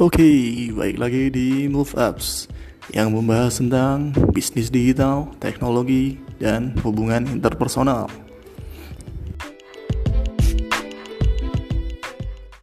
Oke, baik lagi di Move Ups yang membahas tentang bisnis digital, teknologi, dan hubungan interpersonal.